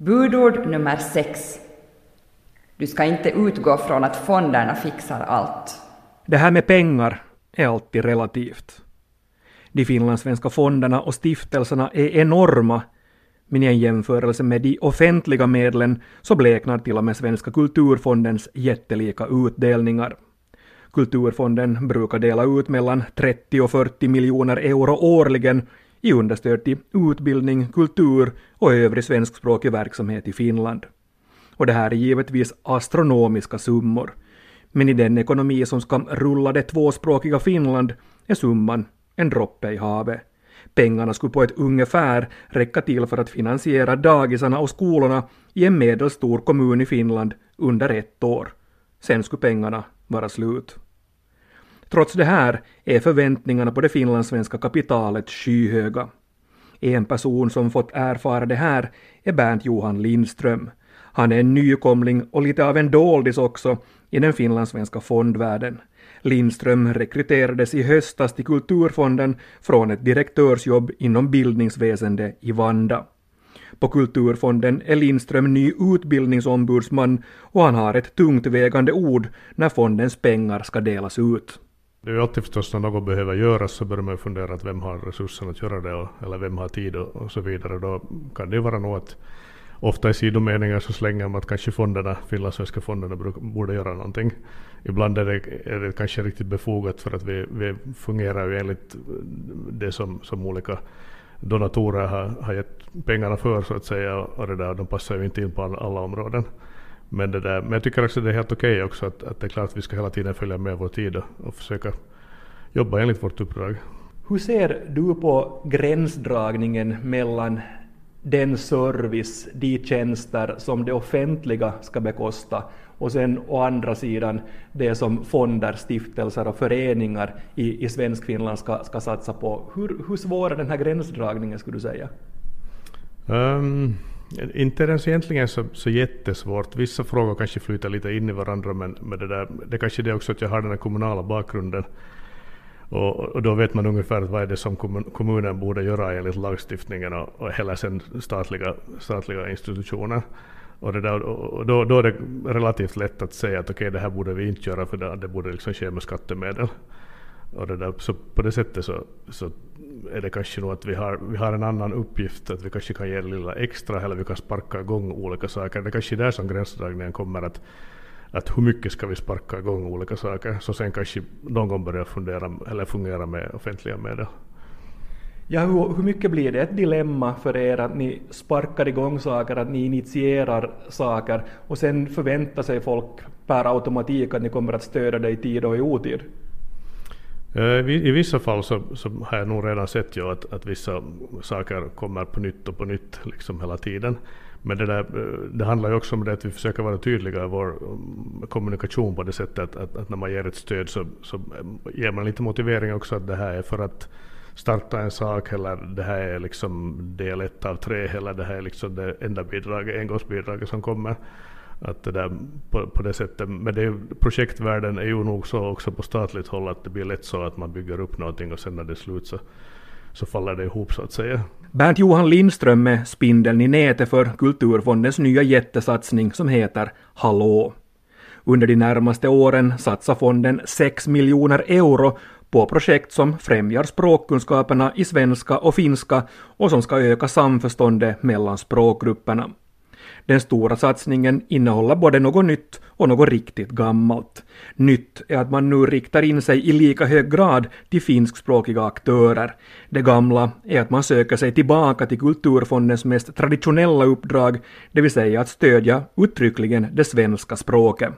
Budord nummer sex. Du ska inte utgå från att fonderna fixar allt. Det här med pengar är alltid relativt. De finlandssvenska fonderna och stiftelserna är enorma, men i en jämförelse med de offentliga medlen så bleknar till och med Svenska kulturfondens jättelika utdelningar. Kulturfonden brukar dela ut mellan 30 och 40 miljoner euro årligen i understöd till utbildning, kultur och övrig svenskspråkig verksamhet i Finland. Och det här är givetvis astronomiska summor. Men i den ekonomi som ska rulla det tvåspråkiga Finland är summan en droppe i havet. Pengarna skulle på ett ungefär räcka till för att finansiera dagisarna och skolorna i en medelstor kommun i Finland under ett år. Sen skulle pengarna vara slut. Trots det här är förväntningarna på det finlandssvenska kapitalet skyhöga. En person som fått erfara det här är Bernt Johan Lindström. Han är en nykomling och lite av en doldis också i den finlandssvenska fondvärlden. Lindström rekryterades i höstas till Kulturfonden från ett direktörsjobb inom bildningsväsende i Vanda. På Kulturfonden är Lindström ny utbildningsombudsman och han har ett tungt vägande ord när fondens pengar ska delas ut. Det är ju alltid förstås när något behöver göras så börjar man ju fundera att vem har resurserna att göra det och, eller vem har tid och, och så vidare. Då kan det ju vara något att ofta i sidomeningar så slänger man att kanske fonderna, finlandssvenska fonderna borde göra någonting. Ibland är det, är det kanske riktigt befogat för att vi, vi fungerar ju enligt det som, som olika donatorer har, har gett pengarna för så att säga och det där, de passar ju inte in på alla områden. Men, det där, men jag tycker också det är helt okej okay också att, att det är klart att vi ska hela tiden följa med vår tid och, och försöka jobba enligt vårt uppdrag. Hur ser du på gränsdragningen mellan den service, de tjänster som det offentliga ska bekosta och sen å andra sidan det som fonder, stiftelser och föreningar i, i Svenskfinland ska, ska satsa på. Hur, hur svår är den här gränsdragningen skulle du säga? Um, inte ens egentligen så, så jättesvårt. Vissa frågor kanske flyter lite in i varandra men, men det, där, det kanske är det också att jag har den här kommunala bakgrunden. Och, och, då vet man ungefär vad är det som kommunen borde göra enligt lagstiftningen och, och hela sen statliga, statliga institutioner. Och, det där, och då, då är det relativt lätt att säga att okej okay, det här borde vi inte göra för det, det borde liksom ske med skattemedel. Och det där, så på det sättet så, så är det kanske nog att vi har, vi har en annan uppgift, att vi kanske kan ge lilla extra eller vi kan sparka igång olika saker. Det är kanske är där som gränsdragningen kommer att, att hur mycket ska vi sparka igång olika saker, så sen kanske någon gång börjar fundera eller fungera med offentliga medel. Ja, hur, hur mycket blir det ett dilemma för er att ni sparkar igång saker, att ni initierar saker och sen förväntar sig folk per automatik att ni kommer att stödja det i tid och i otid? Eh, I vissa fall så, så, har jag nog redan sett ju att, att vissa saker kommer på nytt och på nytt liksom hela tiden. Men det, där, eh, det handlar ju också om det att vi försöker vara tydliga i vår mm, kommunikation på det sättet att, att, att när man ger ett stöd så, så mm, ger man lite motivering också att det här är för att starta en sak eller det här är liksom del ett av tre eller det här är liksom det enda bidraget, engångsbidraget som kommer. Att det där, på, på det sättet, men det, projektvärlden är ju nog så också på statligt håll att det blir lätt så att man bygger upp någonting och sen när det är slut så, så faller det ihop så att säga. Bernt Johan Lindström är spindeln i nätet för Kulturfondens nya jättesatsning som heter Hallå. Under de närmaste åren satsar fonden 6 miljoner euro på projekt som främjar språkkunskaperna i svenska och finska och som ska öka samförståndet mellan språkgrupperna. Den stora satsningen innehåller både något nytt och något riktigt gammalt. Nytt är att man nu riktar in sig i lika hög grad till finskspråkiga aktörer. Det gamla är att man söker sig tillbaka till Kulturfondens mest traditionella uppdrag, det vill säga att stödja uttryckligen det svenska språket.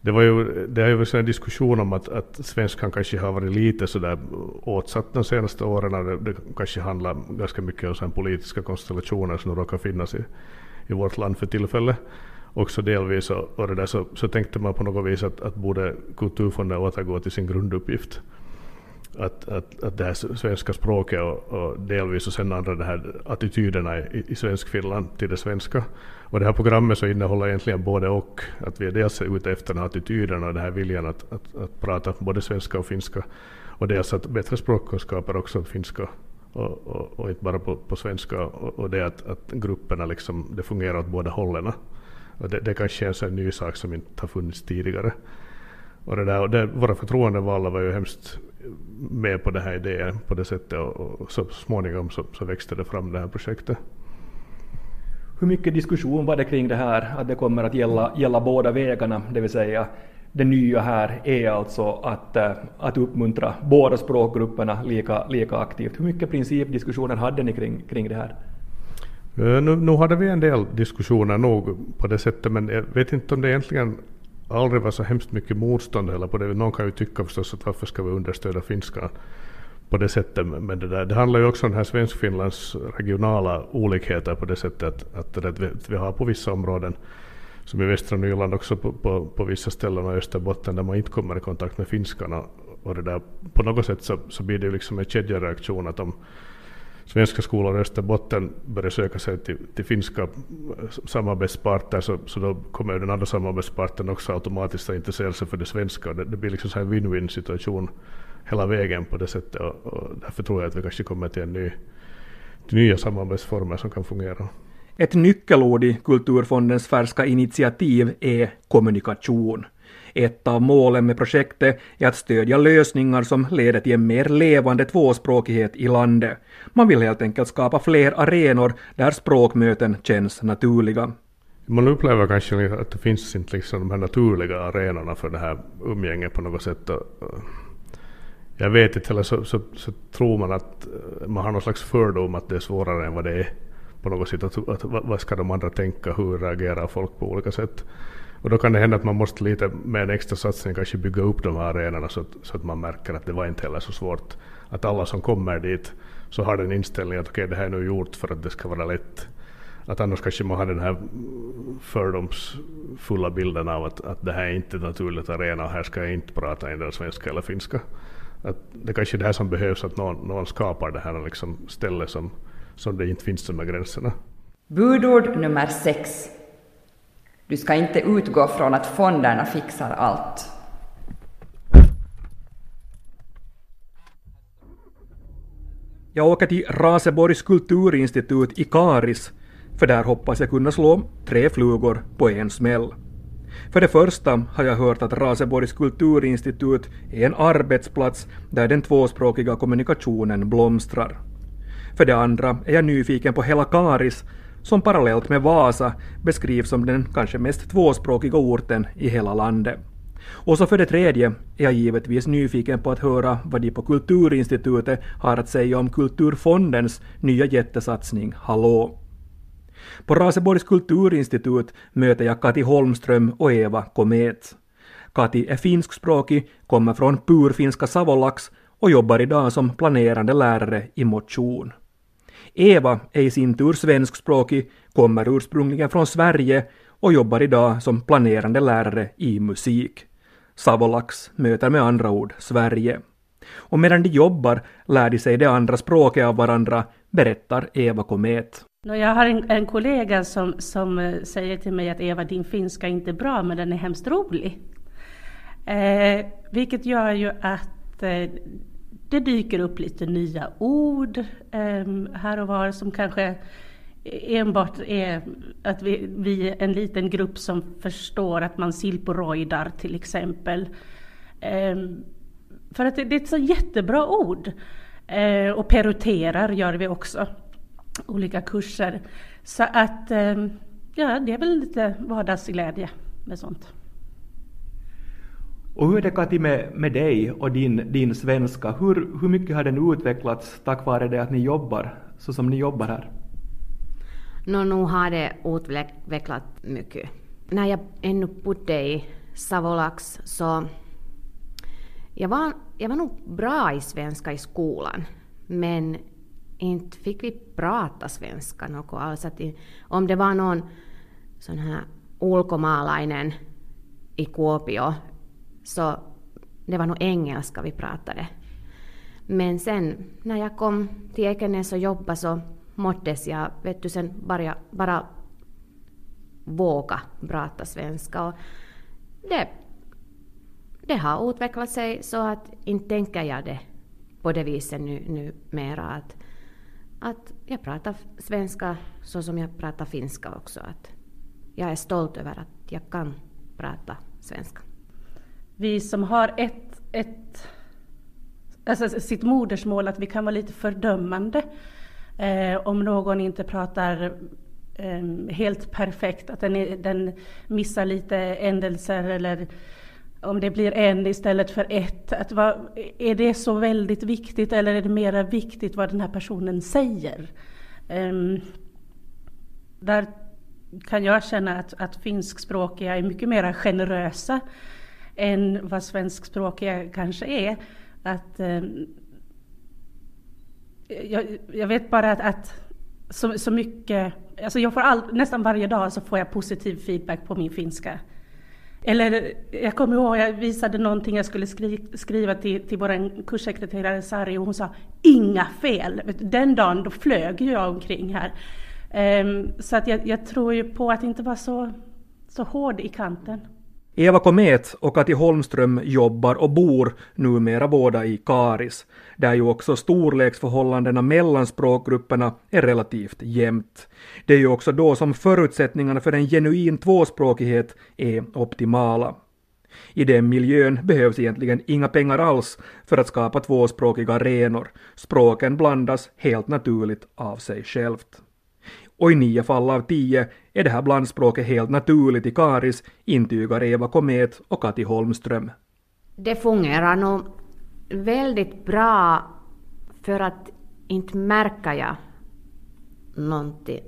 Det, var ju, det har ju varit en diskussion om att, att svenskan kanske har varit lite sådär åtsatt de senaste åren. Det, det kanske handlar ganska mycket om politiska konstellationer som råkar finnas i, i vårt land för tillfället. Också delvis och, och det där så, så tänkte man på något vis att, att borde Kulturfonden återgå till sin grunduppgift. Att, att, att det här svenska språket och, och delvis och sen andra de här attityderna i, i svensk Finland till det svenska. Och det här programmet så innehåller egentligen både och. Att vi är dels ute efter den här attityden och den här viljan att, att, att prata både svenska och finska. Och dels att bättre språkkunskaper också, finska och, och, och inte bara på, på svenska och, och det att, att grupperna liksom, det fungerar åt båda hållen. Och det, det kanske är en sån ny sak som inte har funnits tidigare. Och det där, och det, våra förtroendevalda var ju hemskt med på den här idén på det sättet och, och så småningom så, så växte det fram det här projektet. Hur mycket diskussion var det kring det här att det kommer att gälla, gälla båda vägarna, det vill säga det nya här är alltså att, eh, att uppmuntra båda språkgrupperna lika, lika aktivt. Hur mycket principdiskussioner hade ni kring, kring det här? Eh, nu, nu hade vi en del diskussioner nog på det sättet men jag vet inte om det egentligen aldrig var så hemskt mycket motstånd eller på det. Någon kan ju tycka förstås att varför ska vi understödja finskan på det sättet. Men det, där, det handlar ju också om den här Svenskfinlands regionala olikheter på det sättet att, att, det, att vi har på vissa områden som i västra Nyland också på, på, på vissa ställen och Österbotten där man inte kommer i kontakt med finskarna. Och det där, på något sätt så, så blir det liksom en kedjereaktion att om svenska skolor i Österbotten börjar söka sig till, till finska samarbetsparter så, så då kommer den andra samarbetsparten också automatiskt att intressera sig för det svenska. Det, det blir liksom en win-win situation hela vägen på det sättet och, och därför tror jag att vi kanske kommer till en ny till nya samarbetsformer som kan fungera. Ett nyckelord i Kulturfondens färska initiativ är kommunikation. Ett av målen med projektet är att stödja lösningar som leder till en mer levande tvåspråkighet i landet. Man vill helt enkelt skapa fler arenor där språkmöten känns naturliga. Man upplever kanske att det finns inte liksom de här naturliga arenorna för det här umgänget på något sätt. Eh, jag vet inte, eller så, så, så, tror man att eh, man har någon slags fördom att det är svårare än vad det är på något sätt. Att, att, vad ska de andra tänka, hur reagerar folk på olika sätt? Och då kan det hända att man måste lite med en extra satsning kanske bygga upp de här arenorna så att, så att man märker att det var inte heller så svårt. Att alla som kommer dit så har den inställningen att okej okay, det här är nu gjort för att det ska vara lätt. Att annars kanske man har den här fördomsfulla bilden av att, att det här är inte naturligt arena och här ska jag inte prata endera svenska eller finska. Att det kanske är det här som behövs, att någon, någon skapar det här liksom stället som, som det inte finns de här gränserna. Budord nummer sex. Du ska inte utgå från att fonderna fixar allt. Jag åker till Raseborgs kulturinstitut i Karis, för där hoppas jag kunna slå tre flugor på en smäll. För det första har jag hört att Raseborgs kulturinstitut är en arbetsplats där den tvåspråkiga kommunikationen blomstrar. För det andra är jag nyfiken på hela Karis som parallellt med Vasa beskrivs som den kanske mest tvåspråkiga orten i hela landet. Och så för det tredje är jag givetvis nyfiken på att höra vad de på Kulturinstitutet har att säga om Kulturfondens nya jättesatsning Hallå. På Raseborgs kulturinstitut möter jag Kati Holmström och Eva Komet. Kati är finskspråkig, kommer från purfinska Savolax och jobbar idag som planerande lärare i motion. Eva är i sin tur svenskspråkig, kommer ursprungligen från Sverige och jobbar idag som planerande lärare i musik. Savolax möter med andra ord Sverige. Och medan de jobbar lär de sig det andra språket av varandra, berättar Eva Komet. Jag har en, en kollega som, som eh, säger till mig att Eva, din finska är inte bra, men den är hemskt rolig. Eh, vilket gör ju att eh, det dyker upp lite nya ord eh, här och var som kanske enbart är att vi, vi är en liten grupp som förstår att man silporoidar till exempel. Eh, för att det, det, är ett så jättebra ord. Eh, och peruterar gör vi också. Olika kurser. Så att eh, ja, det är väl lite vardagsglädje med sånt. Och hur är det Kati med, med dig och din, din svenska? Hur, hur mycket har den utvecklats tack vare det att ni jobbar så som ni jobbar här? No, nu har det utvecklats mycket. När jag ännu bodde i Savolax så jag var, jag var nog bra i svenska i skolan, men inte fick vi prata svenska något alls. Att om det var någon sån här ulkomaalainen i Kuopio så det var nog engelska vi pratade. Men sen när jag kom till Ekenäs och jobbade så måddes jag, vet du, sen bara, bara våga prata svenska. Och det, det har utvecklat sig så att inte tänker jag det på det viset nu, nu mera att, att jag pratar svenska så som jag pratar finska också. Att jag är stolt över att jag kan prata svenska. Vi som har ett, ett alltså sitt modersmål, att vi kan vara lite fördömande eh, om någon inte pratar eh, helt perfekt, att den, är, den missar lite ändelser eller om det blir en istället för ett. Att va, är det så väldigt viktigt eller är det mera viktigt vad den här personen säger? Um, där kan jag känna att, att finskspråkiga är mycket mer generösa än vad svenskspråkiga kanske är. Att, um, jag, jag, vet bara att, att så, så mycket, alltså jag får all, nästan varje dag så får jag positiv feedback på min finska. Eller jag kommer ihåg, jag visade någonting jag skulle skri skriva till, till vår kurssekreterare Sari och hon sa inga fel. Den dagen då flög jag omkring här. Um, så att jag, jag, tror ju på att inte vara så, så hård i kanten. Eva Komet och Kati Holmström jobbar och bor numera båda i Karis, där ju också storleksförhållandena mellan språkgrupperna är relativt jämnt. Det är ju också då som förutsättningarna för en genuin tvåspråkighet är optimala. I den miljön behövs egentligen inga pengar alls för att skapa tvåspråkiga arenor. Språken blandas helt naturligt av sig självt och i nio fall av tio är det här blandspråket helt naturligt i Karis, intygar Eva Komet och Kati Holmström. Det fungerar nog väldigt bra för att inte märker jag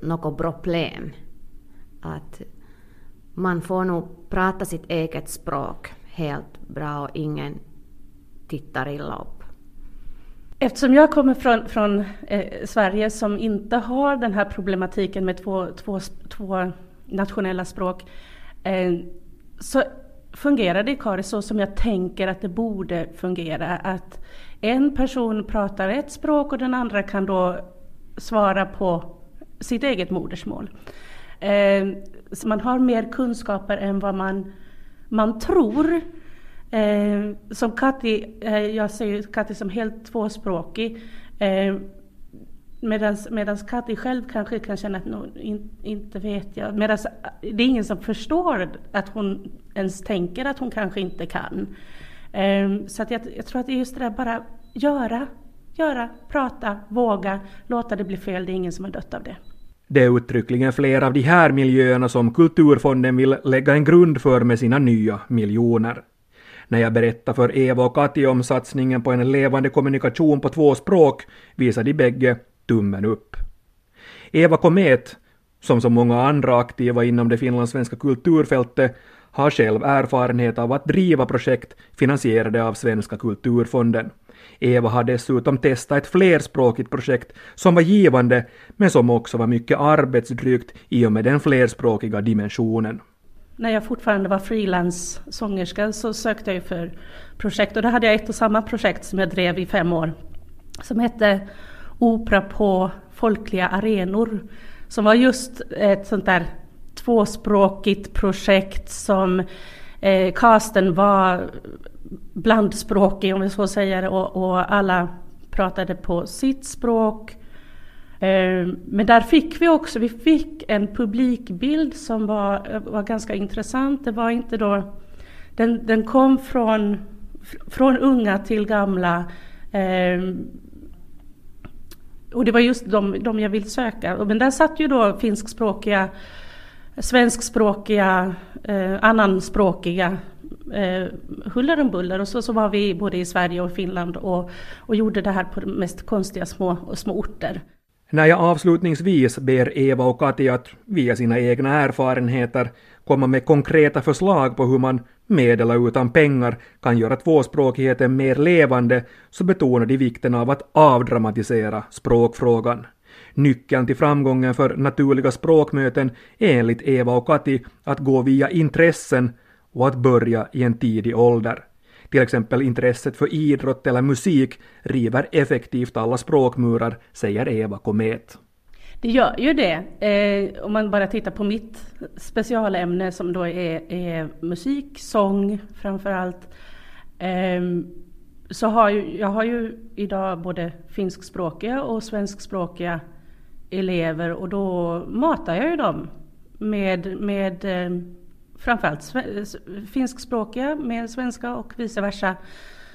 något problem. Att man får nog prata sitt eget språk helt bra och ingen tittar illa upp. Eftersom jag kommer från, från eh, Sverige som inte har den här problematiken med två, två, två nationella språk eh, så fungerar det i Kari så som jag tänker att det borde fungera. Att en person pratar ett språk och den andra kan då svara på sitt eget modersmål. Eh, så man har mer kunskaper än vad man, man tror. Eh, som Kati, eh, jag ser ju Kati som helt tvåspråkig. Eh, Medan Kati själv kanske kan känna att no, in, inte vet jag. Medan eh, det är ingen som förstår att hon ens tänker att hon kanske inte kan. Eh, så att jag, jag, tror att det är just det där bara göra, göra, prata, våga, låta det bli fel. Det är ingen som har dött av det. Det är uttryckligen flera av de här miljöerna som Kulturfonden vill lägga en grund för med sina nya miljoner. När jag berättar för Eva och Kati om satsningen på en levande kommunikation på två språk visar de bägge tummen upp. Eva Komet, som så många andra aktiva inom det finlandssvenska kulturfältet, har själv erfarenhet av att driva projekt finansierade av Svenska kulturfonden. Eva har dessutom testat ett flerspråkigt projekt som var givande men som också var mycket arbetsdrygt i och med den flerspråkiga dimensionen när jag fortfarande var frilanssångerska så sökte jag för projekt. Och då hade jag ett och samma projekt som jag drev i fem år som hette Opera på folkliga arenor som var just ett sånt där tvåspråkigt projekt som eh, casten var blandspråkig om vi så säger och, och alla pratade på sitt språk. Eh, Ehm, men där fick vi också, vi fick en publikbild som var, var ganska intressant. Det var inte då, den, den kom från, från unga till gamla. Ehm, och det var just de, de jag vill söka. Men där satt ju då finskspråkiga, svenskspråkiga, eh, annanspråkiga eh, huller om buller. Och så, så var vi både i Sverige och Finland och, och gjorde det här på de mest konstiga små, små orter. När jag avslutningsvis ber Eva och Kati att via sina egna erfarenheter komma med konkreta förslag på hur man med eller utan pengar kan göra tvåspråkigheten mer levande så betonar de vikten av att avdramatisera språkfrågan. Nyckeln till framgången för naturliga språkmöten är enligt Eva och Kati att gå via intressen och att börja i en tidig ålder. Till exempel intresset för idrott eller musik river effektivt alla språkmurar, säger Eva Komet. Det gör ju det. Eh, om man bara tittar på mitt specialämne som då är, är musik, sång framför allt. Eh, så har ju, jag har ju idag både finskspråkiga och svenskspråkiga elever och då matar jag ju dem med, med eh, framförallt finskspråkiga med svenska och vice versa.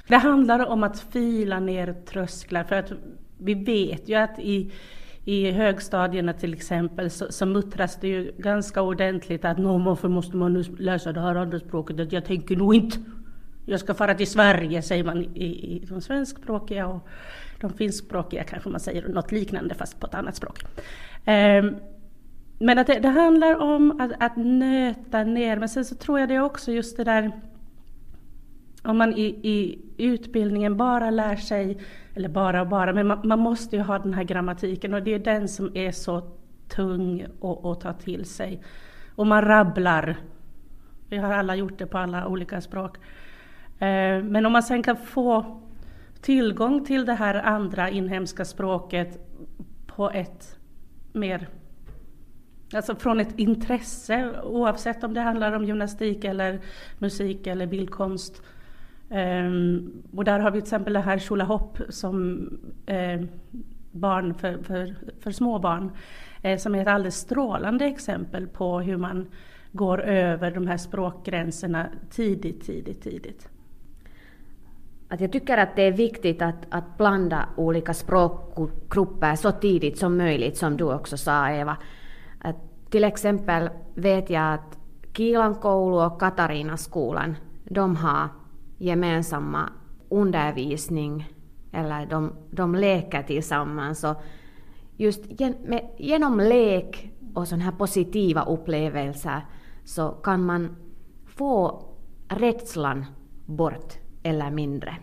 Det handlar om att fila ner trösklar för att vi vet ju att i, i högstadierna till exempel så, så muttras det ju ganska ordentligt att Nå, varför måste man nu läsa det här andra språket? Jag tänker nog inte. Jag ska fara till Sverige säger man i, i de svenskspråkiga och de finskspråkiga kanske man säger något liknande fast på ett annat språk. Um, men att det, det, handlar om att, att nöta ner, men sen så tror jag det också just det där om man i, i utbildningen bara lär sig, eller bara och bara, men man, man, måste ju ha den här grammatiken och det är den som är så tung att, att ta till sig. Och man rabblar. Vi har alla gjort det på alla olika språk. Eh, men om man sen kan få tillgång till det här andra inhemska språket på ett mer Alltså från ett intresse oavsett om det handlar om gymnastik eller musik eller bildkonst. Um, och där har vi till exempel det här Tjolahopp som eh, barn för, för, för små barn eh, som är ett alldeles strålande exempel på hur man går över de här språkgränserna tidigt, tidigt, tidigt. Att jag tycker att det är viktigt att, att blanda olika språkgrupper så tidigt som möjligt, som du också sa Eva. Att till exempel vet jag att Kiilan koulu och Katarinaskolan, de har gemensamma undervisning, eller de, de leker tillsammans. Och just gen, med, genom lek och sådana här positiva upplevelser så kan man få rädslan bort eller mindre.